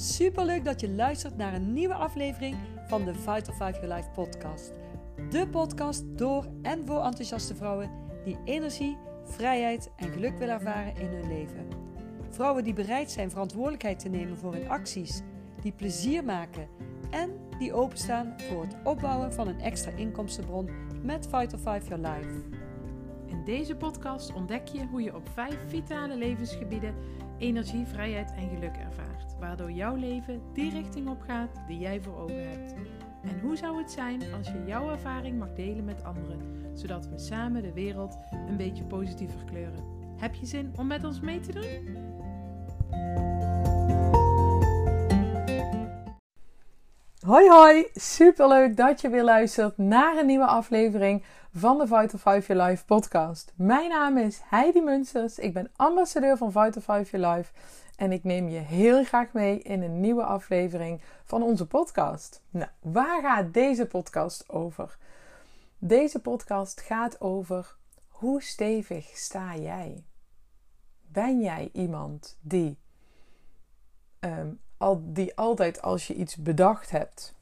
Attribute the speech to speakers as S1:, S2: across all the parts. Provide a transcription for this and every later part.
S1: Super leuk dat je luistert naar een nieuwe aflevering van de Vital 5 Your Life podcast. De podcast door en voor enthousiaste vrouwen die energie, vrijheid en geluk willen ervaren in hun leven. Vrouwen die bereid zijn verantwoordelijkheid te nemen voor hun acties, die plezier maken en die openstaan voor het opbouwen van een extra inkomstenbron met Vital 5 Your Life.
S2: In deze podcast ontdek je hoe je op vijf vitale levensgebieden energie, vrijheid en geluk ervaart, waardoor jouw leven die richting op gaat die jij voor ogen hebt. En hoe zou het zijn als je jouw ervaring mag delen met anderen, zodat we samen de wereld een beetje positiever kleuren? Heb je zin om met ons mee te doen?
S3: Hoi hoi, superleuk dat je weer luistert naar een nieuwe aflevering van de Vital 5 Your Life podcast. Mijn naam is Heidi Munsters, ik ben ambassadeur van Vital 5 Your Life en ik neem je heel graag mee in een nieuwe aflevering van onze podcast. Nou, waar gaat deze podcast over? Deze podcast gaat over hoe stevig sta jij? Ben jij iemand die um, die altijd als je iets bedacht hebt,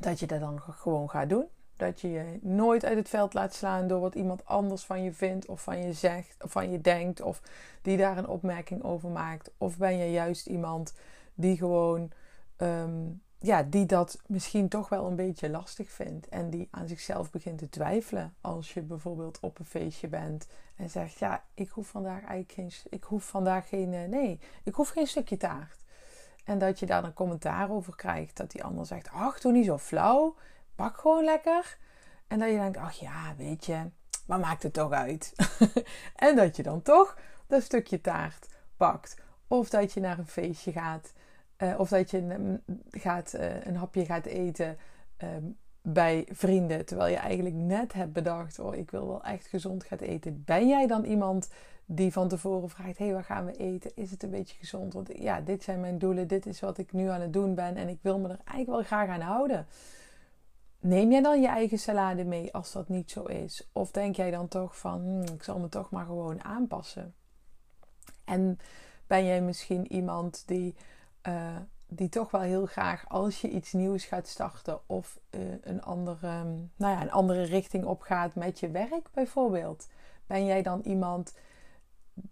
S3: dat je dat dan gewoon gaat doen. Dat je je nooit uit het veld laat slaan door wat iemand anders van je vindt of van je zegt of van je denkt of die daar een opmerking over maakt. Of ben je juist iemand die gewoon, um, ja, die dat misschien toch wel een beetje lastig vindt en die aan zichzelf begint te twijfelen als je bijvoorbeeld op een feestje bent en zegt, ja, ik hoef vandaag eigenlijk geen, ik hoef vandaag geen, eh, nee, ik hoef geen stukje taart. En dat je daar een commentaar over krijgt. Dat die ander zegt: Ach, doe niet zo flauw. Pak gewoon lekker. En dat je denkt: Ach ja, weet je, wat maakt het toch uit? en dat je dan toch dat stukje taart pakt. Of dat je naar een feestje gaat. Uh, of dat je een, gaat, uh, een hapje gaat eten uh, bij vrienden. Terwijl je eigenlijk net hebt bedacht: Oh, ik wil wel echt gezond gaan eten. Ben jij dan iemand die van tevoren vraagt: hey, wat gaan we eten? Is het een beetje gezond? Want ja, dit zijn mijn doelen, dit is wat ik nu aan het doen ben en ik wil me er eigenlijk wel graag aan houden. Neem jij dan je eigen salade mee als dat niet zo is? Of denk jij dan toch van: hmm, ik zal me toch maar gewoon aanpassen? En ben jij misschien iemand die, uh, die toch wel heel graag als je iets nieuws gaat starten of uh, een, andere, nou ja, een andere richting opgaat met je werk bijvoorbeeld? Ben jij dan iemand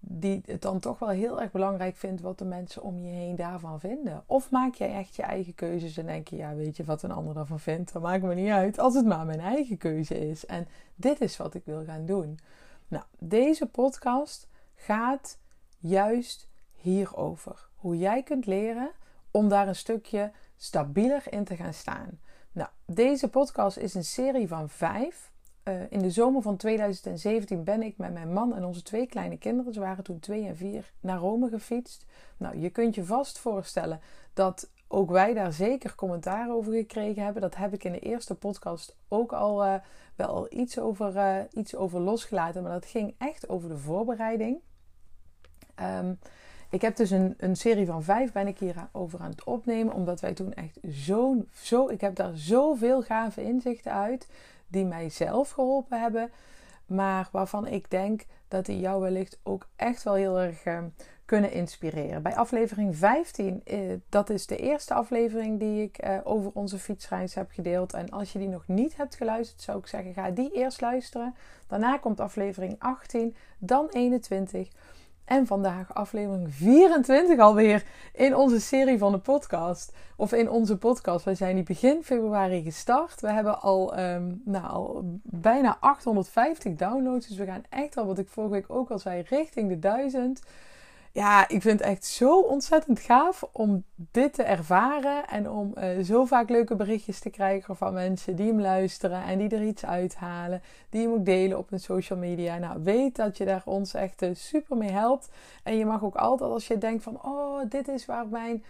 S3: die het dan toch wel heel erg belangrijk vindt wat de mensen om je heen daarvan vinden? Of maak jij echt je eigen keuzes en denk je, ja, weet je wat een ander daarvan vindt? Dat maakt me niet uit als het maar mijn eigen keuze is. En dit is wat ik wil gaan doen. Nou, deze podcast gaat juist hierover. Hoe jij kunt leren om daar een stukje stabieler in te gaan staan. Nou, deze podcast is een serie van vijf uh, in de zomer van 2017 ben ik met mijn man en onze twee kleine kinderen, ze waren toen twee en vier, naar Rome gefietst. Nou, je kunt je vast voorstellen dat ook wij daar zeker commentaar over gekregen hebben. Dat heb ik in de eerste podcast ook al uh, wel iets over, uh, iets over losgelaten, maar dat ging echt over de voorbereiding. Um, ik heb dus een, een serie van vijf ben ik hierover aan het opnemen, omdat wij toen echt zo, zo ik heb daar zoveel gave inzichten uit die mij zelf geholpen hebben. Maar waarvan ik denk dat die jou wellicht ook echt wel heel erg uh, kunnen inspireren. Bij aflevering 15, uh, dat is de eerste aflevering die ik uh, over onze fietsreis heb gedeeld. En als je die nog niet hebt geluisterd, zou ik zeggen: ga die eerst luisteren. Daarna komt aflevering 18, dan 21. En vandaag aflevering 24 alweer in onze serie van de podcast. Of in onze podcast. Wij zijn die begin februari gestart. We hebben al, um, nou, al bijna 850 downloads. Dus we gaan echt al, wat ik vorige week ook al zei, richting de 1000 ja, ik vind het echt zo ontzettend gaaf om dit te ervaren. En om uh, zo vaak leuke berichtjes te krijgen van mensen die hem luisteren en die er iets uithalen. Die hem ook delen op hun social media. Nou, weet dat je daar ons echt uh, super mee helpt. En je mag ook altijd als je denkt van, oh, dit is waar mijn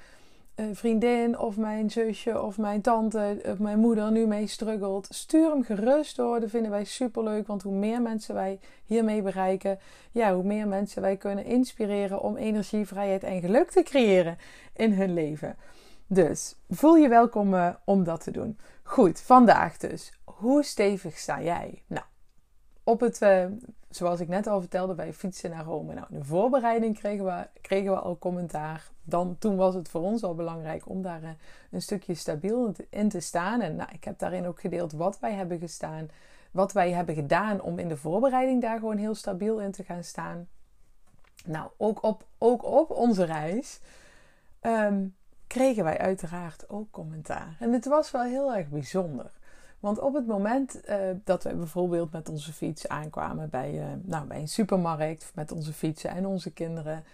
S3: vriendin of mijn zusje of mijn tante of mijn moeder nu mee struggelt, stuur hem gerust door. Dat vinden wij super leuk, want hoe meer mensen wij hiermee bereiken, ja, hoe meer mensen wij kunnen inspireren om energie, vrijheid en geluk te creëren in hun leven. Dus voel je welkom uh, om dat te doen. Goed, vandaag dus. Hoe stevig sta jij? Nou, op het uh, zoals ik net al vertelde, bij fietsen naar Rome. Nou, in de voorbereiding kregen we, kregen we al commentaar. Dan, toen was het voor ons al belangrijk om daar een, een stukje stabiel in te staan. En nou, ik heb daarin ook gedeeld wat wij hebben gestaan. Wat wij hebben gedaan om in de voorbereiding daar gewoon heel stabiel in te gaan staan. Nou, ook op, ook op onze reis ehm, kregen wij uiteraard ook commentaar. En het was wel heel erg bijzonder. Want op het moment uh, dat we bijvoorbeeld met onze fiets aankwamen bij, uh, nou, bij een supermarkt met onze fietsen en onze kinderen,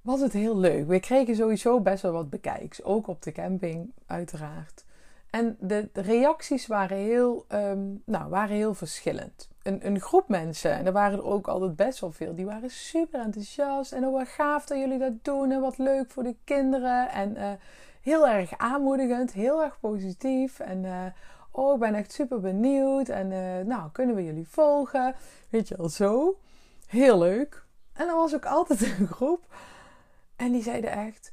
S3: was het heel leuk. We kregen sowieso best wel wat bekijks, ook op de camping uiteraard. En de, reacties waren heel, um, nou, waren heel verschillend. Een, een, groep mensen, en er waren er ook altijd best wel veel, die waren super enthousiast. En oh, wat gaaf dat jullie dat doen en wat leuk voor de kinderen. En uh, heel erg aanmoedigend, heel erg positief. En oh, ik ben echt super benieuwd. En uh, nou, kunnen we jullie volgen? Weet je al zo. Heel leuk. En er was ook altijd een groep. En die zeiden echt,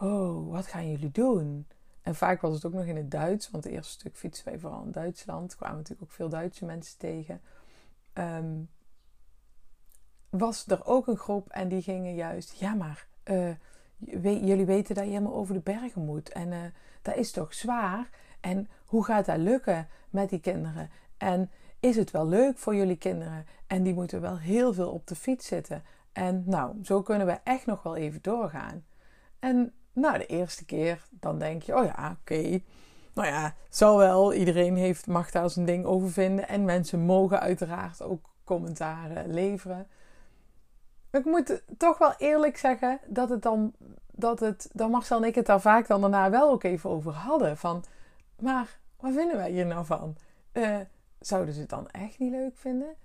S3: oh, wat gaan jullie doen? En vaak was het ook nog in het Duits, want het eerste stuk fietsen wij vooral in Duitsland. kwamen natuurlijk ook veel Duitse mensen tegen. Um, was er ook een groep en die gingen juist, ja maar, uh, jullie weten dat je helemaal over de bergen moet. En uh, dat is toch zwaar? En hoe gaat dat lukken met die kinderen? En is het wel leuk voor jullie kinderen? En die moeten wel heel veel op de fiets zitten. En nou, zo kunnen we echt nog wel even doorgaan. En nou, de eerste keer, dan denk je, oh ja, oké. Nou ja, zal wel. Iedereen heeft, mag daar zijn ding over vinden. En mensen mogen uiteraard ook commentaren leveren. Ik moet toch wel eerlijk zeggen dat het dan, dat het, dan Marcel en ik het daar vaak dan daarna wel ook even over hadden. Van, maar wat vinden wij hier nou van? Uh, zouden ze het dan echt niet leuk vinden?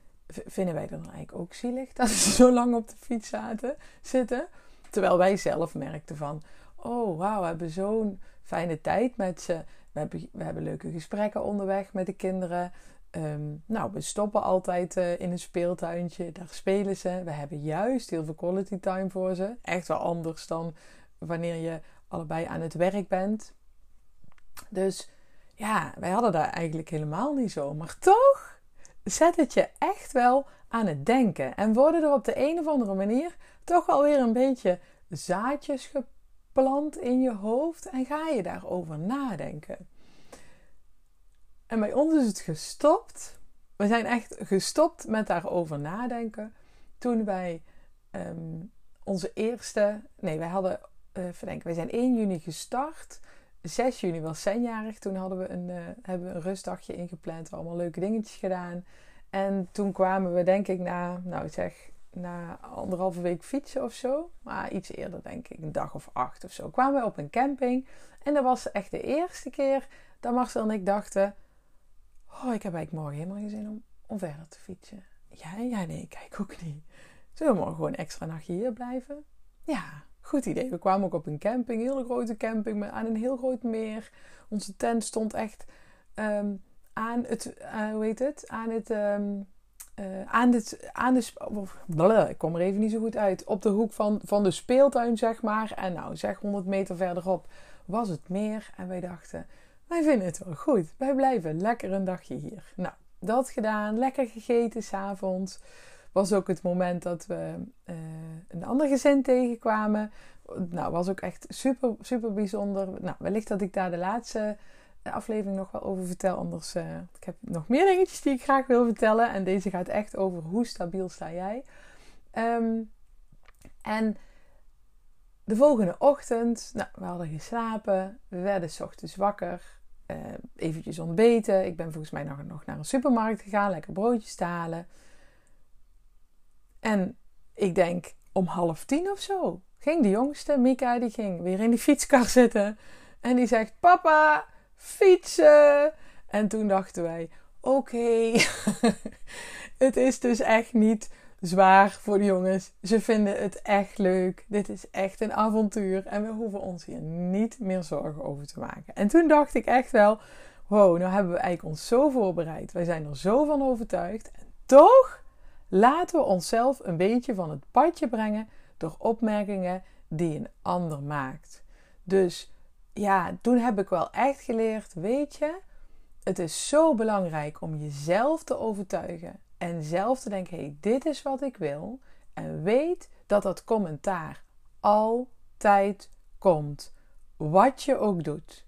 S3: vinden wij dan eigenlijk ook zielig dat ze zo lang op de fiets zaten, zitten? Terwijl wij zelf merkten van, oh wauw, we hebben zo'n fijne tijd met ze. We hebben, we hebben leuke gesprekken onderweg met de kinderen. Um, nou, we stoppen altijd uh, in een speeltuintje. Daar spelen ze. We hebben juist heel veel quality time voor ze. Echt wel anders dan wanneer je allebei aan het werk bent. Dus ja, wij hadden daar eigenlijk helemaal niet zo. Maar toch zet het je echt wel aan het denken. En worden er op de een of andere manier toch alweer een beetje zaadjes geplant in je hoofd. En ga je daarover nadenken. En bij ons is het gestopt. We zijn echt gestopt met daarover nadenken. Toen wij um, onze eerste. Nee, wij hadden. Uh, verdenken, wij zijn 1 juni gestart. 6 juni was zijnjarig. Toen hadden we een, uh, hebben een rustdagje ingepland. Allemaal leuke dingetjes gedaan. En toen kwamen we denk ik na, nou zeg, na anderhalve week fietsen of zo. Maar iets eerder denk ik, een dag of acht of zo. Kwamen we op een camping. En dat was echt de eerste keer dat Marcel en ik dachten... Oh, ik heb eigenlijk morgen helemaal geen zin om, om verder te fietsen. Ja, ja, nee, kijk ook niet. Zullen we morgen gewoon extra nachtje hier blijven? Ja, Goed idee. We kwamen ook op een camping, een hele grote camping aan een heel groot meer. Onze tent stond echt um, aan het, uh, hoe heet het? Aan het, um, uh, aan het, aan de, blablabla, ik kom er even niet zo goed uit. Op de hoek van, van de speeltuin, zeg maar. En nou, zeg 100 meter verderop was het meer. En wij dachten, wij vinden het wel goed. Wij blijven lekker een dagje hier. Nou, dat gedaan, lekker gegeten s'avonds was ook het moment dat we uh, een ander gezin tegenkwamen. Nou, was ook echt super, super bijzonder. Nou, wellicht dat ik daar de laatste aflevering nog wel over vertel. Anders, uh, ik heb nog meer dingetjes die ik graag wil vertellen. En deze gaat echt over hoe stabiel sta jij. Um, en de volgende ochtend, nou, we hadden geslapen. We werden s ochtends wakker. Uh, eventjes ontbeten. Ik ben volgens mij nog, nog naar een supermarkt gegaan. Lekker broodjes te halen. En ik denk om half tien of zo ging de jongste, Mika, die ging weer in die fietskar zitten. En die zegt, papa, fietsen. En toen dachten wij, oké, het is dus echt niet zwaar voor de jongens. Ze vinden het echt leuk. Dit is echt een avontuur. En we hoeven ons hier niet meer zorgen over te maken. En toen dacht ik echt wel, wow, nou hebben we eigenlijk ons zo voorbereid. Wij zijn er zo van overtuigd. En toch Laten we onszelf een beetje van het padje brengen door opmerkingen die een ander maakt. Dus ja, toen heb ik wel echt geleerd, weet je, het is zo belangrijk om jezelf te overtuigen En zelf te denken: hey, dit is wat ik wil. En weet dat dat commentaar altijd komt. Wat je ook doet.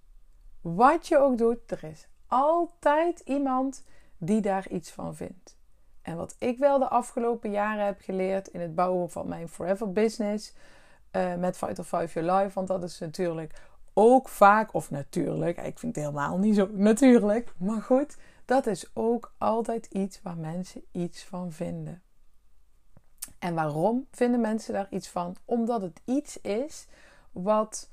S3: Wat je ook doet, er is altijd iemand die daar iets van vindt. En wat ik wel de afgelopen jaren heb geleerd in het bouwen van mijn Forever Business uh, met of Five Your Life, want dat is natuurlijk ook vaak, of natuurlijk, ik vind het helemaal niet zo natuurlijk, maar goed, dat is ook altijd iets waar mensen iets van vinden. En waarom vinden mensen daar iets van? Omdat het iets is wat,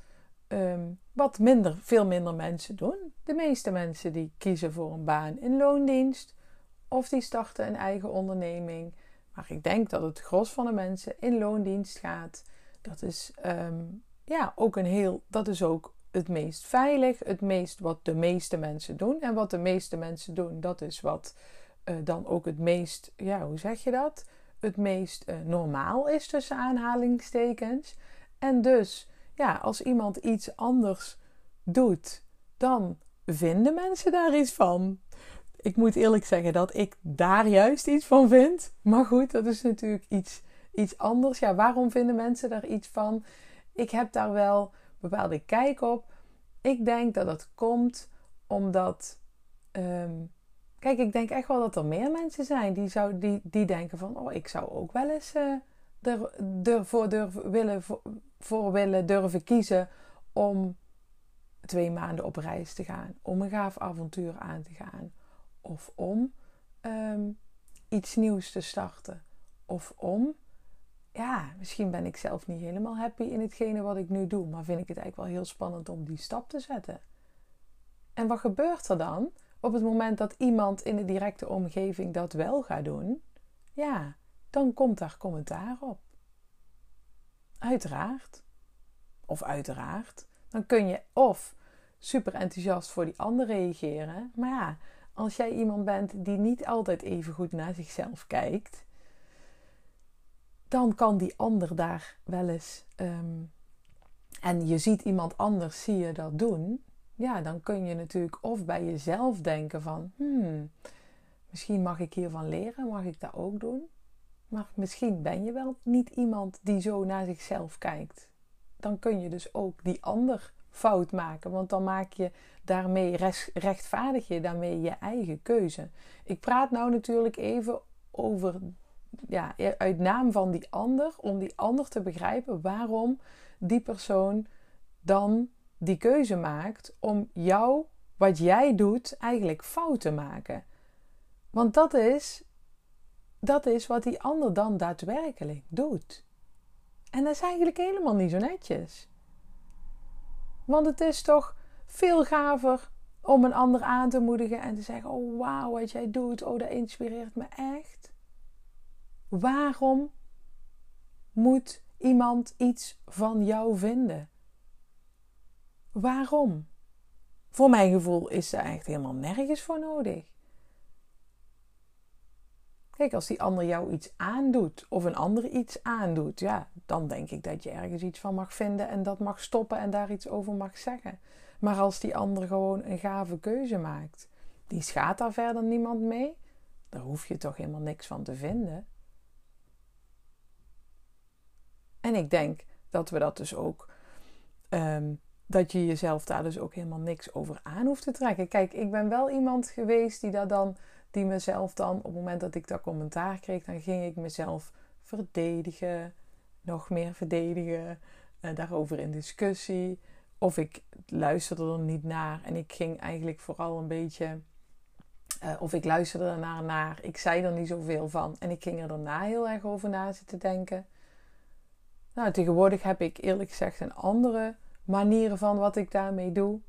S3: ehm, wat minder, veel minder mensen doen. De meeste mensen die kiezen voor een baan in loondienst of die starten een eigen onderneming. Maar ik denk dat het gros van de mensen in loondienst gaat. Dat is ehm, ja, ook een heel, dat is ook het meest veilig, het meest wat de meeste mensen doen. En wat de meeste mensen doen, dat is wat uh, dan ook het meest, ja, hoe zeg je dat? Het meest uh, normaal is tussen aanhalingstekens. En dus, ja, als iemand iets anders doet, dan vinden mensen daar iets van. Ik moet eerlijk zeggen dat ik daar juist iets van vind. Maar goed, dat is natuurlijk iets, iets anders. Ja, waarom vinden mensen daar iets van? Ik heb daar wel bepaalde kijk op. Ik denk dat het komt omdat. Ehm, kijk, ik denk echt wel dat er meer mensen zijn die, zou, die, die denken van: oh, ik zou ook wel eens uh, er, ervoor durven, willen, voor willen durven kiezen om twee maanden op reis te gaan, om een gaaf avontuur aan te gaan, of om ehm, iets nieuws te starten, of om ja, misschien ben ik zelf niet helemaal happy in hetgene wat ik nu doe, maar vind ik het eigenlijk wel heel spannend om die stap te zetten. En wat gebeurt er dan op het moment dat iemand in de directe omgeving dat wel gaat doen? Ja, dan komt daar commentaar op. Uiteraard. Of uiteraard. Dan kun je of super enthousiast voor die ander reageren. Maar ja, als jij iemand bent die niet altijd even goed naar zichzelf kijkt, dan kan die ander daar wel eens. Ehm, en je ziet iemand anders, zie je dat doen. Ja, dan kun je natuurlijk of bij jezelf denken van, hmm, misschien mag ik hiervan leren, mag ik dat ook doen. Maar misschien ben je wel niet iemand die zo naar zichzelf kijkt. Dan kun je dus ook die ander fout maken, want dan maak je daarmee rechtvaardig je daarmee je eigen keuze. Ik praat nou natuurlijk even over ja, uit naam van die ander, om die ander te begrijpen waarom die persoon dan die keuze maakt om jou, wat jij doet, eigenlijk fout te maken. Want dat is, dat is wat die ander dan daadwerkelijk doet. En dat is eigenlijk helemaal niet zo netjes. Want het is toch veel gaver om een ander aan te moedigen en te zeggen: Oh, wauw, wat jij doet, oh, dat inspireert me echt. Waarom moet iemand iets van jou vinden? Waarom? Voor mijn gevoel is er echt helemaal nergens voor nodig. Kijk, als die ander jou iets aandoet of een ander iets aandoet, ja, dan denk ik dat je ergens iets van mag vinden en dat mag stoppen en daar iets over mag zeggen. Maar als die ander gewoon een gave keuze maakt, die schaadt daar verder niemand mee, daar hoef je toch helemaal niks van te vinden. En ik denk dat we dat dus ook. Um, dat je jezelf daar dus ook helemaal niks over aan hoeft te trekken. Kijk, ik ben wel iemand geweest die dat dan. Die mezelf dan, op het moment dat ik dat commentaar kreeg, dan ging ik mezelf verdedigen. Nog meer verdedigen. Uh, daarover in discussie. Of ik luisterde er niet naar. En ik ging eigenlijk vooral een beetje. Uh, of ik luisterde er naar. Ik zei er niet zoveel van. En ik ging er daarna heel erg over na zitten denken. Nou, tegenwoordig heb ik eerlijk gezegd een andere manieren van wat ik daarmee doe.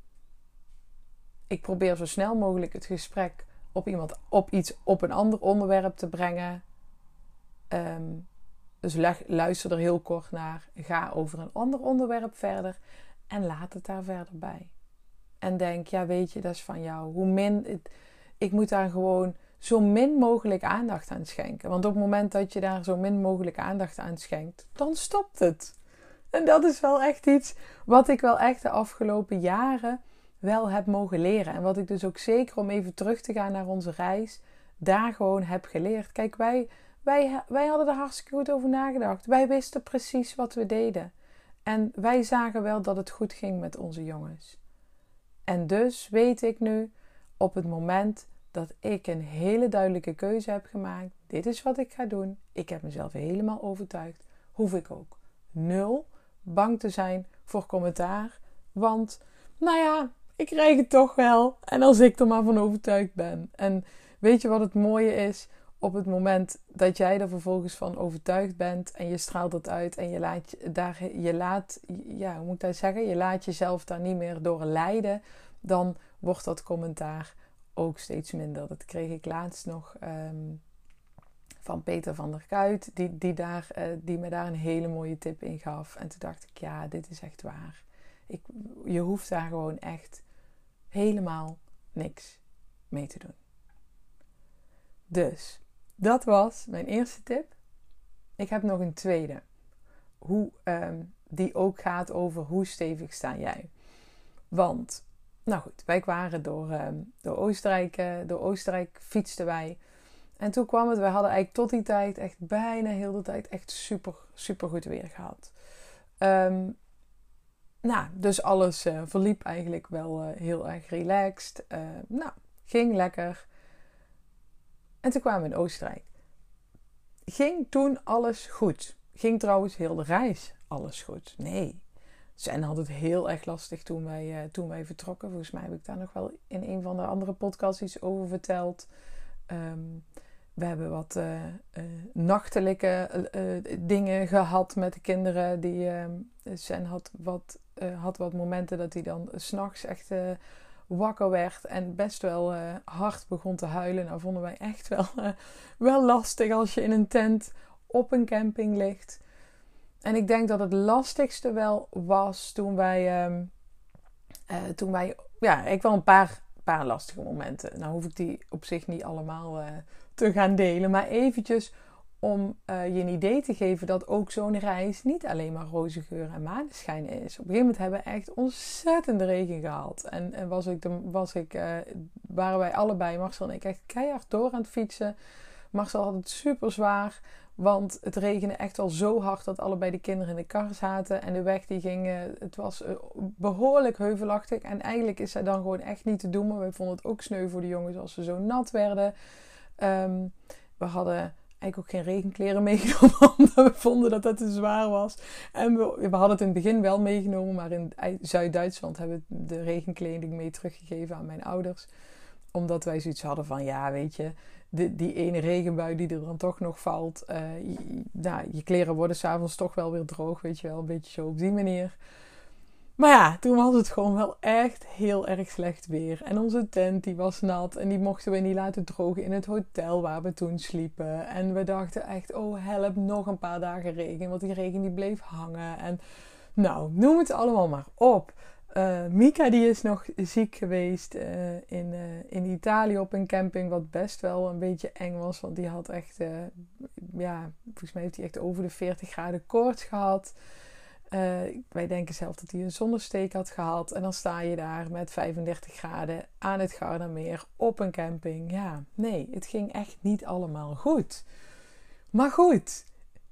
S3: Ik probeer zo snel mogelijk het gesprek op iemand, op iets, op een ander onderwerp te brengen. Ehm, dus luister er heel kort naar. Ga over een ander onderwerp verder. En laat het daar verder bij. En denk, ja, weet je, dat is van jou. Hoe min. ik moet daar gewoon zo min mogelijk aandacht aan schenken. Want op het moment dat je daar zo min mogelijk aandacht aan schenkt, dan stopt het. En dat is wel echt iets wat ik wel echt de afgelopen jaren wel heb mogen leren. En wat ik dus ook zeker om even terug te gaan naar onze reis daar gewoon heb geleerd. Kijk, wij, wij, wij hadden er hartstikke goed over nagedacht. Wij wisten precies wat we deden. En wij zagen wel dat het goed ging met onze jongens. En dus weet ik nu op het moment dat ik een hele duidelijke keuze heb gemaakt. Dit is wat ik ga doen. Ik heb mezelf helemaal overtuigd. Hoef ik ook nul bang te zijn voor commentaar. Want, nou ja, ik krijg het toch wel. En als ik er maar van overtuigd ben. En weet je wat het mooie is? Op het moment dat jij er vervolgens van overtuigd bent en je straalt het uit en je laat, daar, je laat ja, hoe moet ik dat zeggen? Je laat jezelf daar niet meer door leiden, dan wordt dat commentaar ook steeds minder. Dat kreeg ik laatst nog ehm, van Peter van der Kuit, die, die, daar, uh, die me daar een hele mooie tip in gaf. En toen dacht ik, ja, dit is echt waar. Ik, je hoeft daar gewoon echt helemaal niks mee te doen. Dus, dat was mijn eerste tip. Ik heb nog een tweede. Hoe, um, die ook gaat over hoe stevig sta jij. Want nou goed, wij waren door, ehm, door, Oostenrijk, uh, door Oostenrijk fietsten wij. En toen kwam het, wij hadden eigenlijk tot die tijd echt bijna heel de tijd echt super, super goed weer gehad. Um, nou, dus alles uh, verliep eigenlijk wel uh, heel erg relaxed. nou, ging lekker. En toen kwamen we in Oostenrijk. Ging toen alles goed? Ging trouwens heel de reis alles goed? Nee, Zen had het heel erg lastig toen wij, toen wij vertrokken. Volgens mij heb ik daar nog wel in een van de andere podcasts iets over verteld. Um, we hebben wat nachtelijke dingen gehad met de kinderen. Die, Zen had wat, had wat momenten dat hij dan s'nachts echt wakker werd en best wel hard begon te huilen. Nou vonden wij echt wel, wel lastig als je in een tent op een camping ligt. En ik denk dat het lastigste wel was toen wij. Uh, toen wij ja, ik wel een paar, paar lastige momenten. Nou hoef ik die op zich niet allemaal uh, te gaan delen. Maar eventjes om uh, je een idee te geven dat ook zo'n reis niet alleen maar roze geur en maneschijn is. Op een gegeven moment hebben we echt ontzettende regen gehad. En, en was ik, was ik, waren wij allebei, Marcel en ik, echt keihard door aan het fietsen. Marcel had het super zwaar. Want het regende echt wel zo hard dat allebei de kinderen in de kar zaten. En de weg die ging, eh, het was eh, behoorlijk heuvelachtig. En eigenlijk is zij dan gewoon echt niet te doen. Maar we vonden het ook sneu voor de jongens als ze zo nat werden. Ehm, we hadden eigenlijk ook geen regenkleren meegenomen. Omdat we vonden dat dat te zwaar was. En we, we hadden het in het begin wel meegenomen. Maar in Zuid-Duitsland hebben we de regenkleding mee teruggegeven aan mijn ouders. Omdat wij zoiets hadden van, ja weet je die, die ene regenbui die er dan toch nog valt. Uh, je, nou, je kleren worden s'avonds toch wel weer droog, weet je wel. Een beetje zo op die manier. Maar ja, toen was het gewoon wel echt heel erg slecht weer. En onze tent die was nat en die mochten we niet laten drogen in het hotel waar we toen sliepen. En we dachten echt, oh help, nog een paar dagen regen. Want die regen die bleef hangen. En nou, noem het allemaal maar op. Uh, Mika die is nog ziek geweest uh, in, uh, in Italië op een camping, wat best wel een beetje eng was. Want die had echt, ja, volgens mij heeft hij echt over de 40 graden koorts gehad. Wij denken zelf dat hij een zonnesteek had gehad. En dan sta je daar met 35 graden aan het Gardameer op een camping. Ja, nee, het ging echt niet allemaal goed. Maar goed,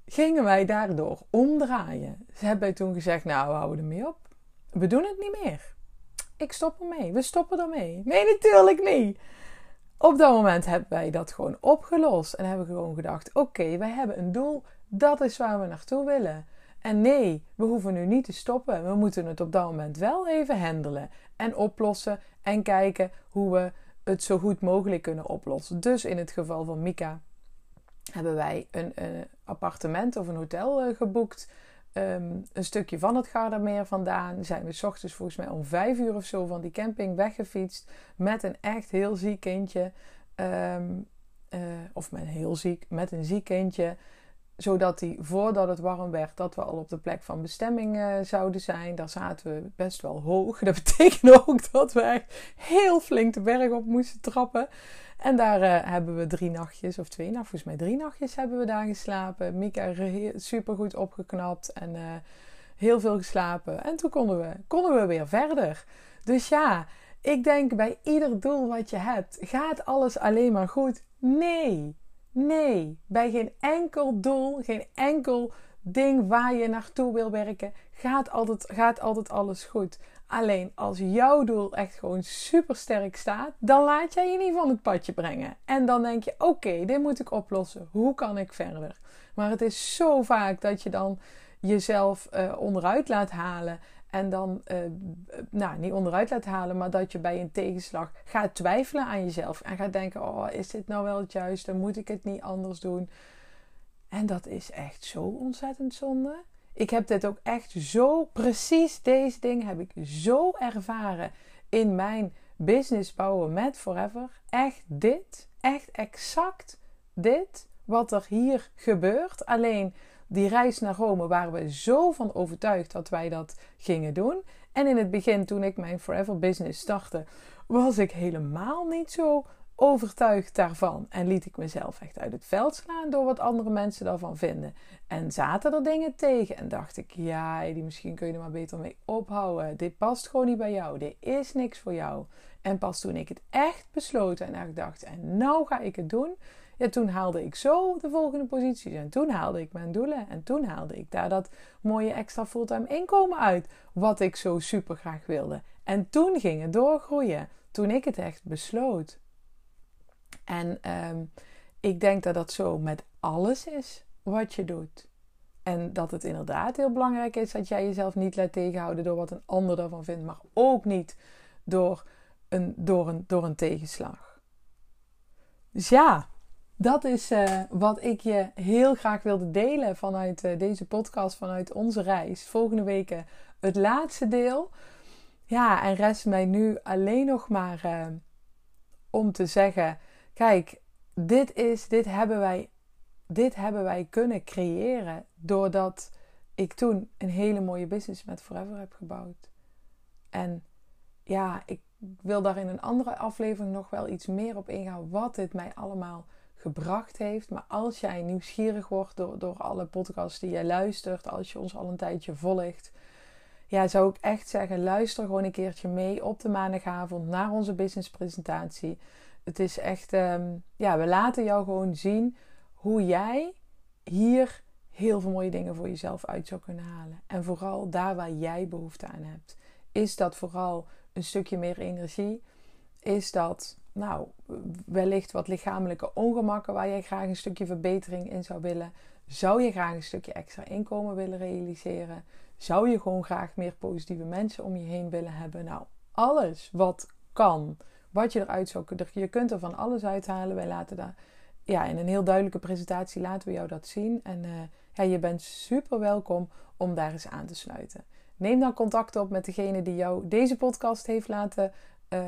S3: gingen wij daardoor omdraaien. Ze hebben toen gezegd, nou, we houden ermee op we doen het niet meer. Ik stop ermee. We stoppen ermee. Nee, natuurlijk niet. Op dat moment hebben wij dat gewoon opgelost. En hebben gewoon gedacht: oké, wij hebben een doel. Dat is waar we naartoe willen. En nee, we hoeven nu niet te stoppen. We moeten het op dat moment wel even handelen. En oplossen. En kijken hoe we het zo goed mogelijk kunnen oplossen. Dus in het geval van Mika hebben wij een, appartement of een hotel eh, geboekt Ehm, een stukje van het Gardameer vandaan. Zijn we s ochtends volgens mij om vijf uur of zo van die camping weggefietst. Met een echt heel ziek kindje. Ehm, eh, of met heel ziek, met een ziek kindje. Zodat hij voordat het warm werd, dat we al op de plek van bestemming uh, zouden zijn. Daar zaten we best wel hoog. Dat betekende ook dat we echt heel flink de berg op moesten trappen. En daar uh, hebben we drie nachtjes, of twee, nou volgens mij drie nachtjes hebben we daar geslapen. Mika super goed opgeknapt en uh, heel veel geslapen. En toen konden we, konden we weer verder. Dus ja, ik denk bij ieder doel wat je hebt, gaat alles alleen maar goed? Nee, nee. Bij geen enkel doel, geen enkel ding waar je naartoe wil werken, gaat altijd, gaat altijd alles goed. Alleen als jouw doel echt gewoon super sterk staat, dan laat jij je niet van het padje brengen. En dan denk je: oké, dit moet ik oplossen. Hoe kan ik verder? Maar het is zo vaak dat je dan jezelf uh, onderuit laat halen. En dan, uh, nou, niet onderuit laat halen, maar dat je bij een tegenslag gaat twijfelen aan jezelf. En gaat denken: oh, is dit nou wel het juiste? Moet ik het niet anders doen? En dat is echt zo ontzettend zonde. Ik heb dit ook echt zo, precies deze ding heb ik zo ervaren in mijn business bouwen met Forever. Echt dit, echt exact dit, wat er hier gebeurt. Alleen die reis naar Rome waren we zo van overtuigd dat wij dat gingen doen. En in het begin, toen ik mijn Forever Business startte, was ik helemaal niet zo overtuigd daarvan. En liet ik mezelf echt uit het veld slaan door wat andere mensen daarvan vinden. En zaten er dingen tegen. En dacht ik, ja, die misschien kun je er maar beter mee ophouden. Dit past gewoon niet bij jou. Dit is niks voor jou. En pas toen ik het echt besloten en dacht, en nou ga ik het doen. Ja, toen haalde ik zo de volgende posities. En toen haalde ik mijn doelen. En toen haalde ik daar dat mooie extra fulltime inkomen uit. Wat ik zo super graag wilde. En toen ging het doorgroeien. Toen ik het echt besloot. En um, ik denk dat dat zo met alles is wat je doet. En dat het inderdaad heel belangrijk is dat jij jezelf niet laat tegenhouden door wat een ander daarvan vindt, maar ook niet door een, door een, door een tegenslag. Dus ja, dat is uh, wat ik je heel graag wilde delen vanuit uh, deze podcast, vanuit onze reis. Volgende week uh, het laatste deel. Ja, en rest mij nu alleen nog maar om te zeggen Kijk, dit is, dit hebben wij, dit hebben wij kunnen creëren doordat ik toen een hele mooie business met Forever heb gebouwd. En ja, ik wil daar in een andere aflevering nog wel iets meer op ingaan wat dit mij allemaal gebracht heeft. Maar als jij nieuwsgierig wordt door, door alle podcasts die jij luistert, als je ons al een tijdje volgt, ja, zou ik echt zeggen: luister gewoon een keertje mee op de maandagavond naar onze businesspresentatie het is echt, ehm, ja, we laten jou gewoon zien hoe jij hier heel veel mooie dingen voor jezelf uit zou kunnen halen. En vooral daar waar jij behoefte aan hebt. Is dat vooral een stukje meer energie? Is dat, nou, wellicht wat lichamelijke ongemakken waar jij graag een stukje verbetering in zou willen? Zou je graag een stukje extra inkomen willen realiseren? Zou je gewoon graag meer positieve mensen om je heen willen hebben? Nou, alles wat kan wat je eruit zou kunnen. Je kunt er van alles uithalen. Wij laten daar, ja, in een heel duidelijke presentatie laten we jou dat zien. En uh, ja, je bent super welkom om daar eens aan te sluiten. Neem dan contact op met degene die jou deze podcast heeft laten, uh,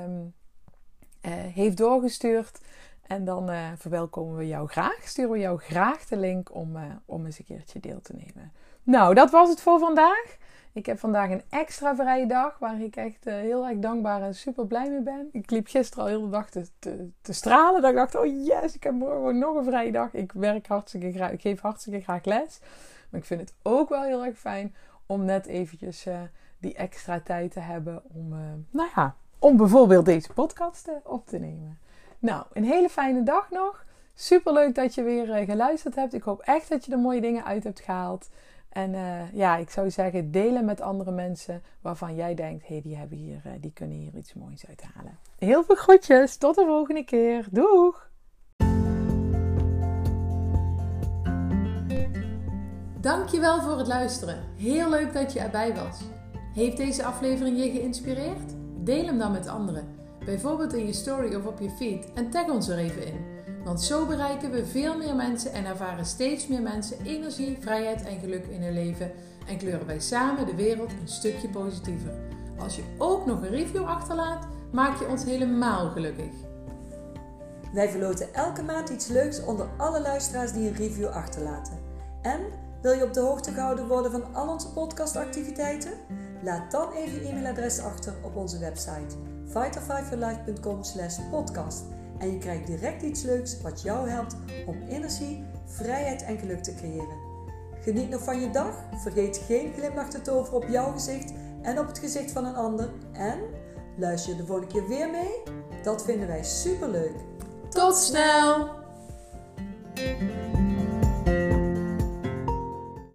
S3: heeft doorgestuurd. En dan uh, verwelkomen we jou graag. Sturen we jou graag de link om, om eens een keertje deel te nemen. Nou, dat was het voor vandaag. Ik heb vandaag een extra vrije dag waar ik echt heel erg dankbaar en super blij mee ben. Ik liep gisteren al heel de dag te, te, stralen. Dat ik dacht, oh yes, ik heb morgen nog een vrije dag. Ik werk hartstikke ik geef hartstikke graag les. Maar ik vind het ook wel heel erg fijn om net eventjes die extra tijd te hebben om, nou ja, om bijvoorbeeld deze podcast op te nemen. Nou, een hele fijne dag nog. Super leuk dat je weer geluisterd hebt. Ik hoop echt dat je er mooie dingen uit hebt gehaald. En uh, ja, ik zou zeggen, delen met andere mensen waarvan jij denkt, hé, hey, die, hebben hier, die kunnen hier iets moois uithalen. Heel veel groetjes, tot de volgende keer. Doeg!
S2: Dankjewel voor het luisteren. Heel leuk dat je erbij was. Heeft deze aflevering je geïnspireerd? Deel hem dan met anderen. Bijvoorbeeld in je story of op je feed en tag ons er even in. Want zo bereiken we veel meer mensen en ervaren steeds meer mensen energie, vrijheid en geluk in hun leven en kleuren wij samen de wereld een stukje positiever. Als je ook nog een review achterlaat, maak je ons helemaal gelukkig.
S1: Wij verloten elke maand iets leuks onder alle luisteraars die een review achterlaten. En wil je op de hoogte gehouden worden van al onze podcastactiviteiten? Laat dan even je e-mailadres achter op onze website fighterfiveforlife.com/podcast en je krijgt direct iets leuks wat jou helpt om energie, vrijheid en geluk te creëren. Geniet nog van je dag, vergeet geen glimlach te toveren op jouw gezicht en op het gezicht van een ander en luister je de volgende keer weer mee? Dat vinden wij super leuk.
S2: Tot snel!